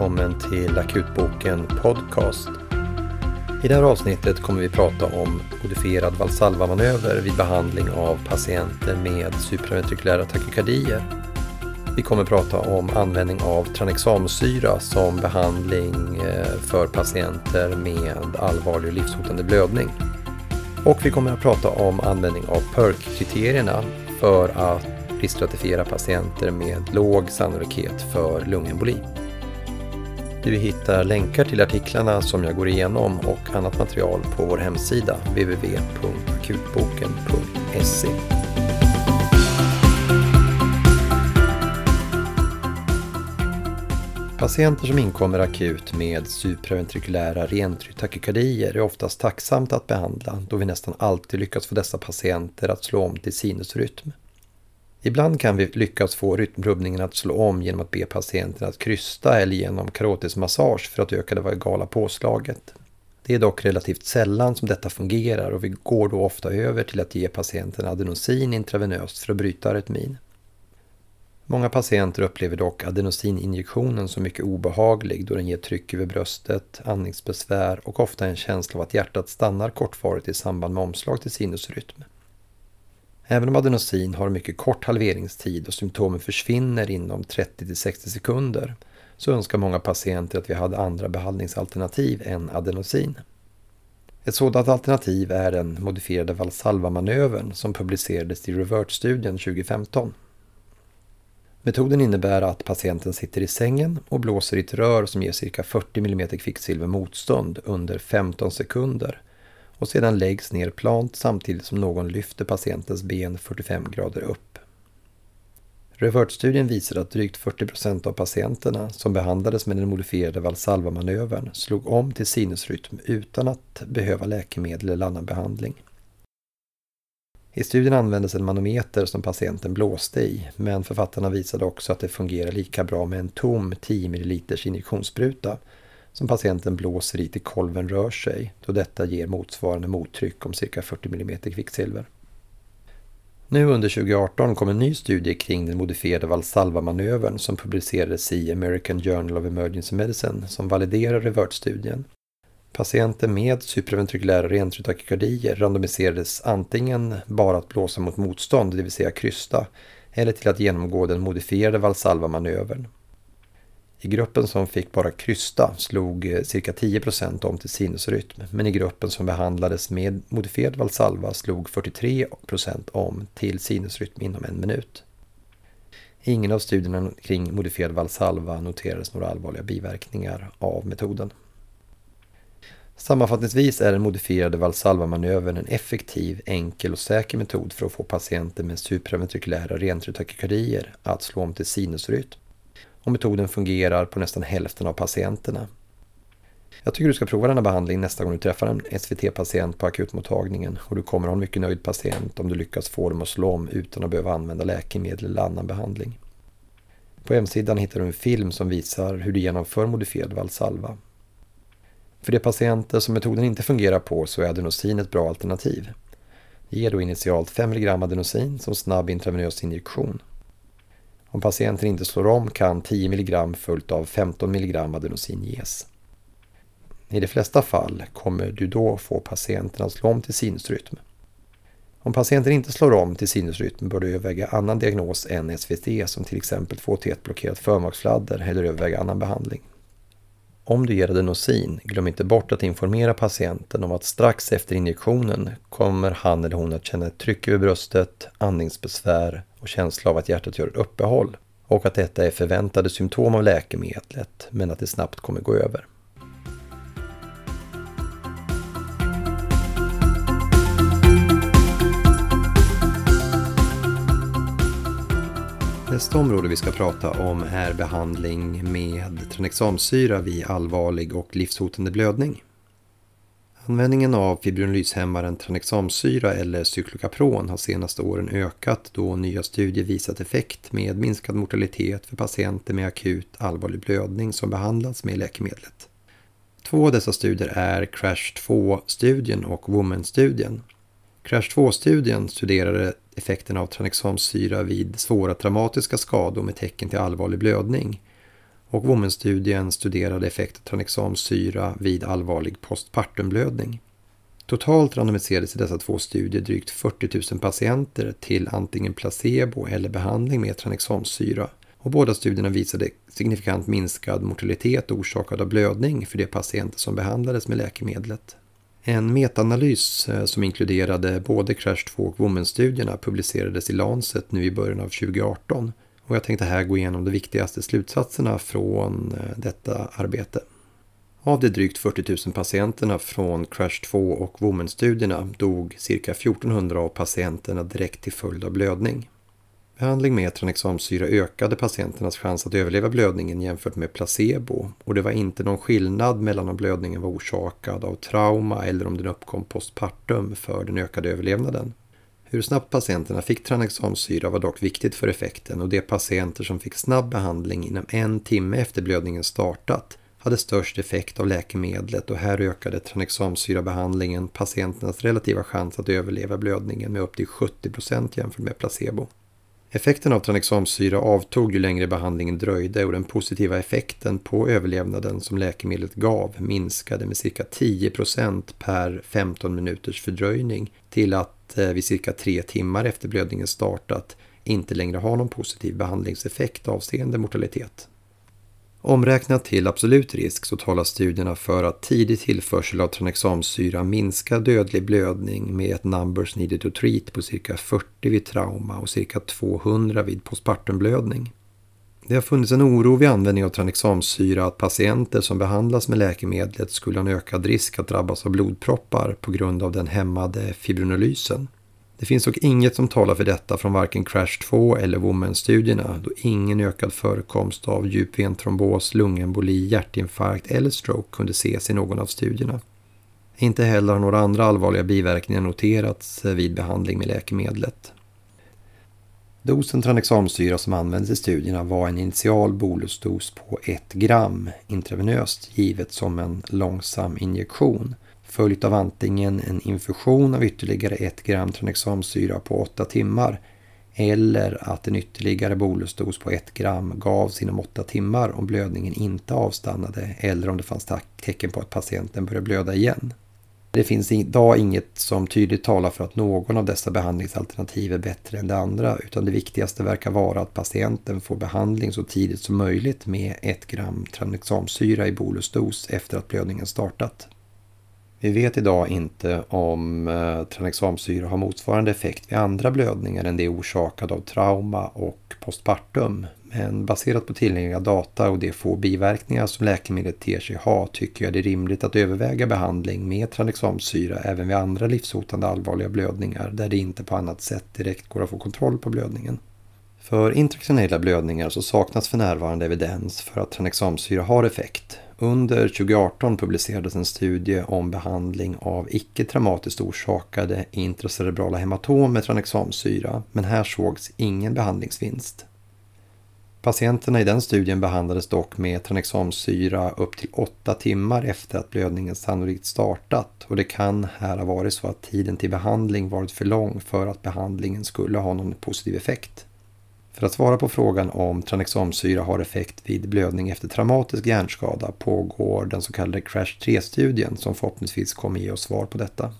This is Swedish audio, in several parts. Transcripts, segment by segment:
välkommen till Akutboken Podcast. I det här avsnittet kommer vi prata om modifierad Valsalva-manöver vid behandling av patienter med supraventrikulära takykardier. Vi kommer prata om användning av tranexamsyra som behandling eh, för patienter med allvarlig och livshotande blödning. Och vi kommer att prata om användning av PERC-kriterierna för att riskstratifiera patienter med låg sannolikhet för lungemboli. Du hittar länkar till artiklarna som jag går igenom och annat material på vår hemsida www.akutboken.se. Patienter som inkommer akut med supraventrikulära rentritakykardier är oftast tacksamt att behandla då vi nästan alltid lyckas få dessa patienter att slå om till sinusrytm. Ibland kan vi lyckas få rytmrubbningen att slå om genom att be patienten att krysta eller genom karotesmassage för att öka det vagala påslaget. Det är dock relativt sällan som detta fungerar och vi går då ofta över till att ge patienten adenosin intravenöst för att bryta arytmin. Många patienter upplever dock adenosininjektionen som mycket obehaglig då den ger tryck över bröstet, andningsbesvär och ofta en känsla av att hjärtat stannar kortvarigt i samband med omslag till sinusrytm. Även om adenosin har mycket kort halveringstid och symptomen försvinner inom 30-60 sekunder så önskar många patienter att vi hade andra behandlingsalternativ än adenosin. Ett sådant alternativ är den modifierade Valsalva-manövern som publicerades i Revert-studien 2015. Metoden innebär att patienten sitter i sängen och blåser i ett rör som ger cirka 40 mm kvicksilver motstånd under 15 sekunder och sedan läggs ner plant samtidigt som någon lyfter patientens ben 45 grader upp. Revertstudien visar att drygt 40 procent av patienterna som behandlades med den modifierade Valsalva-manövern slog om till sinusrytm utan att behöva läkemedel eller annan behandling. I studien användes en manometer som patienten blåste i, men författarna visade också att det fungerar lika bra med en tom 10 ml injektionsspruta som patienten blåser i till kolven rör sig, då detta ger motsvarande mottryck om cirka 40 mm kvicksilver. Nu under 2018 kom en ny studie kring den modifierade Valsalva-manövern som publicerades i American Journal of Emergency Medicine som validerar Revert-studien. Patienter med supraventrikulära rentrutakykardier randomiserades antingen bara att blåsa mot motstånd, det vill säga krysta, eller till att genomgå den modifierade Valsalva-manövern. I gruppen som fick bara krysta slog eh, cirka 10% om till sinusrytm, men i gruppen som behandlades med modifierad Valsalva slog 43% om till sinusrytm inom en minut. ingen av studierna kring modifierad Valsalva noterades några allvarliga biverkningar av metoden. Sammanfattningsvis är den modifierade Valsalva-manövern en effektiv, enkel och säker metod för att få patienter med supraventrikulära rentrutakykardier att slå om till sinusrytm och metoden fungerar på nästan hälften av patienterna. Jag tycker du ska prova denna behandling nästa gång du träffar en SVT-patient på akutmottagningen och du kommer ha en mycket nöjd patient om du lyckas få dem att slå om utan att behöva använda läkemedel eller annan behandling. På hemsidan hittar du en film som visar hur du genomför modifierad Valsalva. För de patienter som metoden inte fungerar på så är adenosin ett bra alternativ. Ge då initialt 5 mg adenosin som snabb intravenös injektion om patienten inte slår om kan 10 mg följt av 15 mg adenosin ges. I de flesta fall kommer du då få patienten att slå om till sinusrytm. Om patienten inte slår om till sinusrytm bör du överväga annan diagnos än SVT som till exempel 2T1-blockerat förmaksfladder eller överväga annan behandling. Om du ger adenosin, glöm inte bort att informera patienten om att strax efter injektionen kommer han eller hon att känna ett tryck över bröstet, andningsbesvär och känsla av att hjärtat gör ett uppehåll och att detta är förväntade symptom av läkemedlet men att det snabbt kommer gå över. Nästa område vi ska prata om är behandling med tranexamsyra vid allvarlig och livshotande blödning. Användningen av fibrinolyshämmaren tranexamsyra eller cyklokapron har senaste åren ökat då nya studier visat effekt med minskad mortalitet för patienter med akut allvarlig blödning som behandlats med läkemedlet. Två av dessa studier är CRASH 2-studien och WOMAN-studien. CRASH 2-studien studerade effekterna av tranexamsyra vid svåra traumatiska skador med tecken till allvarlig blödning och Womenstudien studerade effekt av tranexamsyra vid allvarlig postpartumblödning. Totalt randomiserades i dessa två studier drygt 40 000 patienter till antingen placebo eller behandling med tranexamsyra och båda studierna visade signifikant minskad mortalitet orsakad av blödning för de patienter som behandlades med läkemedlet. En metaanalys eh, som inkluderade både Crash 2 och Women-studierna publicerades i Lancet nu i början av 2018 och jag tänkte här gå igenom de viktigaste slutsatserna från eh, detta arbete. Av de drygt 40 000 patienterna från Crash 2 och Women-studierna dog cirka 1400 av patienterna direkt till följd av blödning. Behandling med tranexamsyra ökade patienternas chans att överleva blödningen jämfört med placebo och det var inte någon skillnad mellan om blödningen var orsakad av trauma eller om den uppkom postpartum för den ökade överlevnaden. Hur snabbt patienterna fick tranexamsyra var dock viktigt för effekten och de patienter som fick snabb behandling inom en timme efter blödningen startat hade störst effekt av läkemedlet och här ökade tranexamsyrabehandlingen patienternas relativa chans att överleva blödningen med upp till 70% jämfört med placebo. Effekten av tranexamsyra avtog ju längre behandlingen dröjde och den positiva effekten på överlevnaden som läkemedlet gav minskade med cirka 10% per 15 minuters fördröjning till att eh, vid cirka 3 timmar efter blödningen startat inte längre ha någon positiv behandlingseffekt avseende mortalitet. Omräknat till absolut risk så talar studierna för att tidig tillförsel av tranexamsyra minskar dödlig blödning med ett numbers needed to treat på cirka 40 vid trauma och cirka 200 vid postpartumblödning. Det har funnits en oro vid användning av tranexamsyra att patienter som behandlas med läkemedlet skulle ha en ökad risk att drabbas av blodproppar på grund av den hämmade fibrinolysen. Det finns dock inget som talar för detta från varken Crash 2 eller Woman-studierna då ingen ökad förekomst av djup ventrombos, lungemboli, hjärtinfarkt eller stroke kunde ses i någon av studierna. Inte heller har några andra allvarliga biverkningar noterats vid behandling med läkemedlet. Dosen tranexamsyra som användes i studierna var en initial bolusdos på 1 gram intravenöst givet som en långsam injektion följt av antingen en infusion av ytterligare 1 gram tranexamsyra på 8 timmar eller att en ytterligare bolusdos på 1 gram gavs inom 8 timmar om blödningen inte avstannade eller om det fanns tecken på att patienten började blöda igen. Det finns idag inget som tydligt talar för att någon av dessa behandlingsalternativ är bättre än det andra utan det viktigaste verkar vara att patienten får behandling så tidigt som möjligt med 1 gram tranexamsyra i bolusdos efter att blödningen startat. Vi vet idag inte om eh, tranexamsyra har motsvarande effekt vid andra blödningar än det orsakade av trauma och postpartum. Men baserat på tillgängliga data och de få biverkningar som läkemedlet ter sig ha tycker jag det är rimligt att överväga behandling med tranexamsyra även vid andra livshotande allvarliga blödningar där det inte på annat sätt direkt går att få kontroll på blödningen. För intraktionella blödningar så saknas för närvarande evidens för att tranexamsyra har effekt under 2018 publicerades en studie om behandling av icke traumatiskt orsakade intracerebrala hematom med tranexamsyra, men här sågs ingen behandlingsvinst. Patienterna i den studien behandlades dock med tranexamsyra upp till 8 timmar efter att blödningen sannolikt startat och det kan här ha varit så att tiden till behandling varit för lång för att behandlingen skulle ha någon positiv effekt. För att svara på frågan om tranexamsyra har effekt vid blödning efter traumatisk hjärnskada pågår den så kallade Crash 3-studien som förhoppningsvis kommer ge oss svar på detta.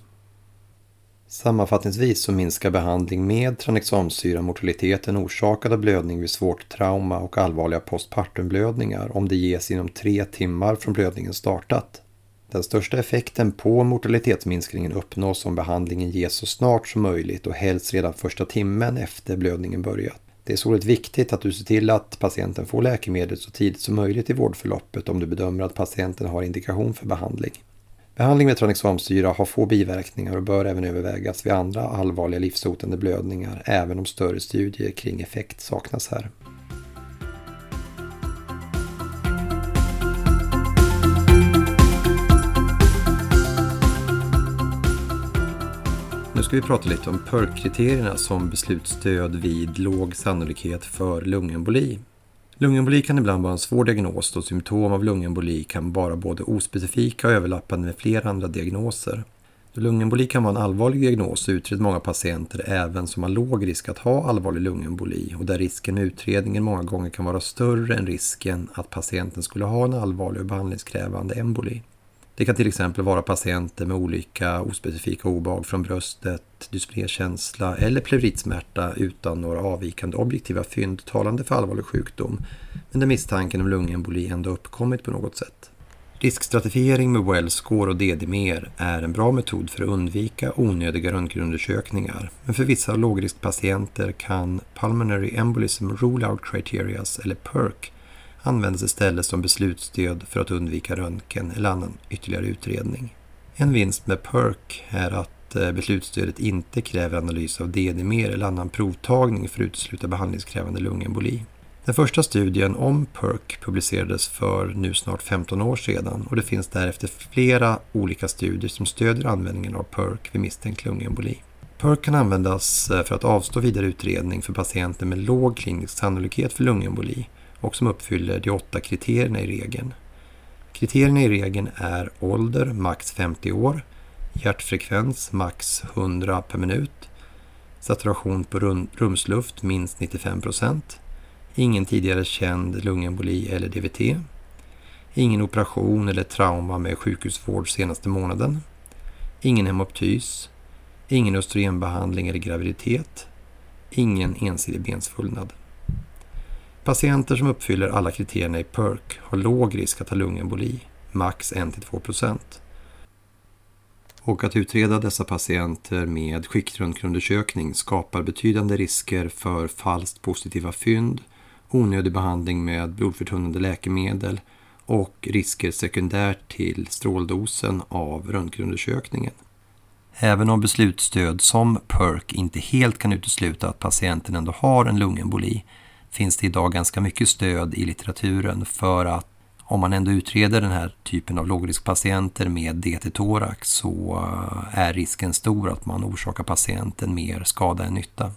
Sammanfattningsvis så minskar behandling med tranexamsyra mortaliteten orsakad av blödning vid svårt trauma och allvarliga postpartumblödningar om det ges inom tre timmar från blödningen startat. Den största effekten på mortalitetsminskningen uppnås om behandlingen ges så snart som möjligt och helst redan första timmen efter blödningen börjat. Det är således viktigt att du ser till att patienten får läkemedlet så tidigt som möjligt i vårdförloppet om du bedömer att patienten har indikation för behandling. Behandling med tranexamsyra har få biverkningar och bör även övervägas vid andra allvarliga livshotande blödningar även om större studier kring effekt saknas här. Ska vi prata lite om PERK-kriterierna som beslutsstöd vid låg sannolikhet för lungemboli. Lungemboli kan ibland vara en svår diagnos då symptom av lungemboli kan vara både ospecifika och överlappande med flera andra diagnoser. Då lungemboli kan vara en allvarlig diagnos utreds många patienter även som har låg risk att ha allvarlig lungemboli och där risken med utredningen många gånger kan vara större än risken att patienten skulle ha en allvarlig och behandlingskrävande emboli. Det kan till exempel vara patienter med olika ospecifika obehag från bröstet, dyspnékänsla eller pleuritsmärta utan några avvikande objektiva fynd talande för allvarlig sjukdom, men där misstanken om lungemboli ändå uppkommit på något sätt. Riskstratifiering med Wellscore och DDmer är en bra metod för att undvika onödiga röntgenundersökningar, men för vissa lågriskpatienter kan Pulmonary Embolism Rule-out Criterias, eller PERC, användes istället som beslutsstöd för att undvika röntgen eller annan ytterligare utredning. En vinst med PERC är att eh, beslutsstödet inte kräver analys av DD-mer eller annan provtagning för att utesluta behandlingskrävande lungemboli. Den första studien om PERC publicerades för nu snart 15 år sedan och det finns därefter flera olika studier som stödjer användningen av PERC vid misstänkt lungemboli. PERC kan användas eh, för att avstå vidare utredning för patienter med låg klinisk sannolikhet för lungemboli och som uppfyller de åtta kriterierna i regeln. Kriterierna i regeln är ålder, max 50 år, hjärtfrekvens, max 100 per minut, saturation på rumsluft, minst 95 procent, ingen tidigare känd lungemboli eller DVT, ingen operation eller trauma med sjukhusvård senaste månaden, ingen hemoptys, ingen östrogenbehandling eller graviditet, ingen ensidig bensfullnad. Patienter som uppfyller alla kriterierna i PERC har låg risk att ha lungemboli, max 1-2 Och att utreda dessa patienter med skiktröntgenundersökning skapar betydande risker för falskt positiva fynd, onödig behandling med blodförtunnande läkemedel och risker sekundärt till stråldosen av röntgenundersökningen. Även om beslutsstöd som PERC inte helt kan utesluta att patienten ändå har en lungemboli finns det idag ganska mycket stöd i litteraturen för att om man ändå utreder den här typen av lågriskpatienter med DT-thorax så eh, är risken stor att man orsakar patienten mer skada än nytta.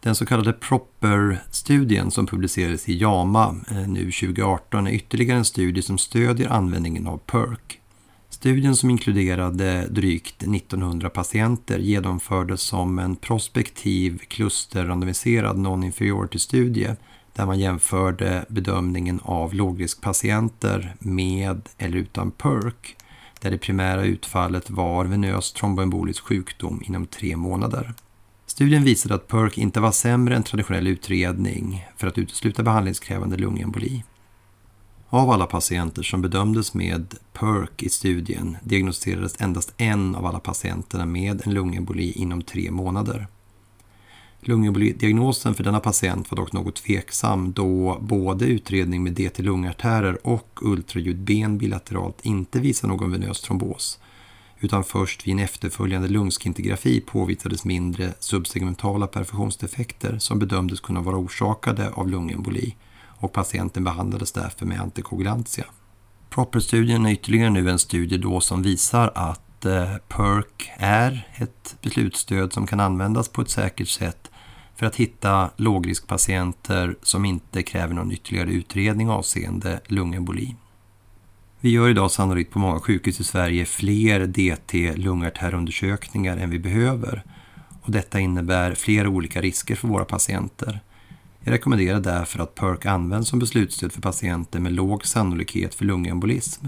Den så kallade Proper-studien som publicerades i JAMA eh, nu 2018 är ytterligare en studie som stödjer användningen av PERC. Studien som inkluderade drygt 1900 patienter genomfördes som en prospektiv klusterrandomiserad non-inferiority-studie där man jämförde bedömningen av lågriskpatienter med eller utan PERC där det primära utfallet var venös tromboembolisk sjukdom inom tre månader. Studien visade att PERC inte var sämre än traditionell utredning för att utesluta behandlingskrävande lungemboli. Av alla patienter som bedömdes med PERC i studien diagnostiserades endast en av alla patienterna med en lungemboli inom tre månader. Lungembolidiagnosen för denna patient var dock något tveksam då både utredning med DT-lungartärer och ultraljudben bilateralt inte visar någon venös trombos utan först vid en efterföljande lungskintigrafi påvisades mindre subsegmentala perfusionsdefekter som bedömdes kunna vara orsakade av lungemboli och patienten behandlades därför med antikoagulantia. Proper-studien är ytterligare nu en studie då som visar att att eh, PERC är ett beslutsstöd som kan användas på ett säkert sätt för att hitta lågriskpatienter som inte kräver någon ytterligare utredning avseende lungemboli. Vi gör idag sannolikt på många sjukhus i Sverige fler DT-lungartärundersökningar än vi behöver och detta innebär flera olika risker för våra patienter. Jag rekommenderar därför att PERC används som beslutsstöd för patienter med låg sannolikhet för lungembolism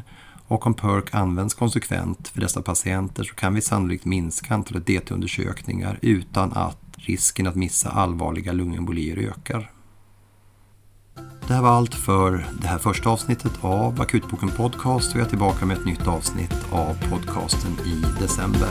och om PERC används konsekvent för dessa patienter så kan vi sannolikt minska antalet DT-undersökningar utan att risken att missa allvarliga lungembolier ökar. Det här var allt för det här första avsnittet av Akutboken Podcast och jag är tillbaka med ett nytt avsnitt av podcasten i december.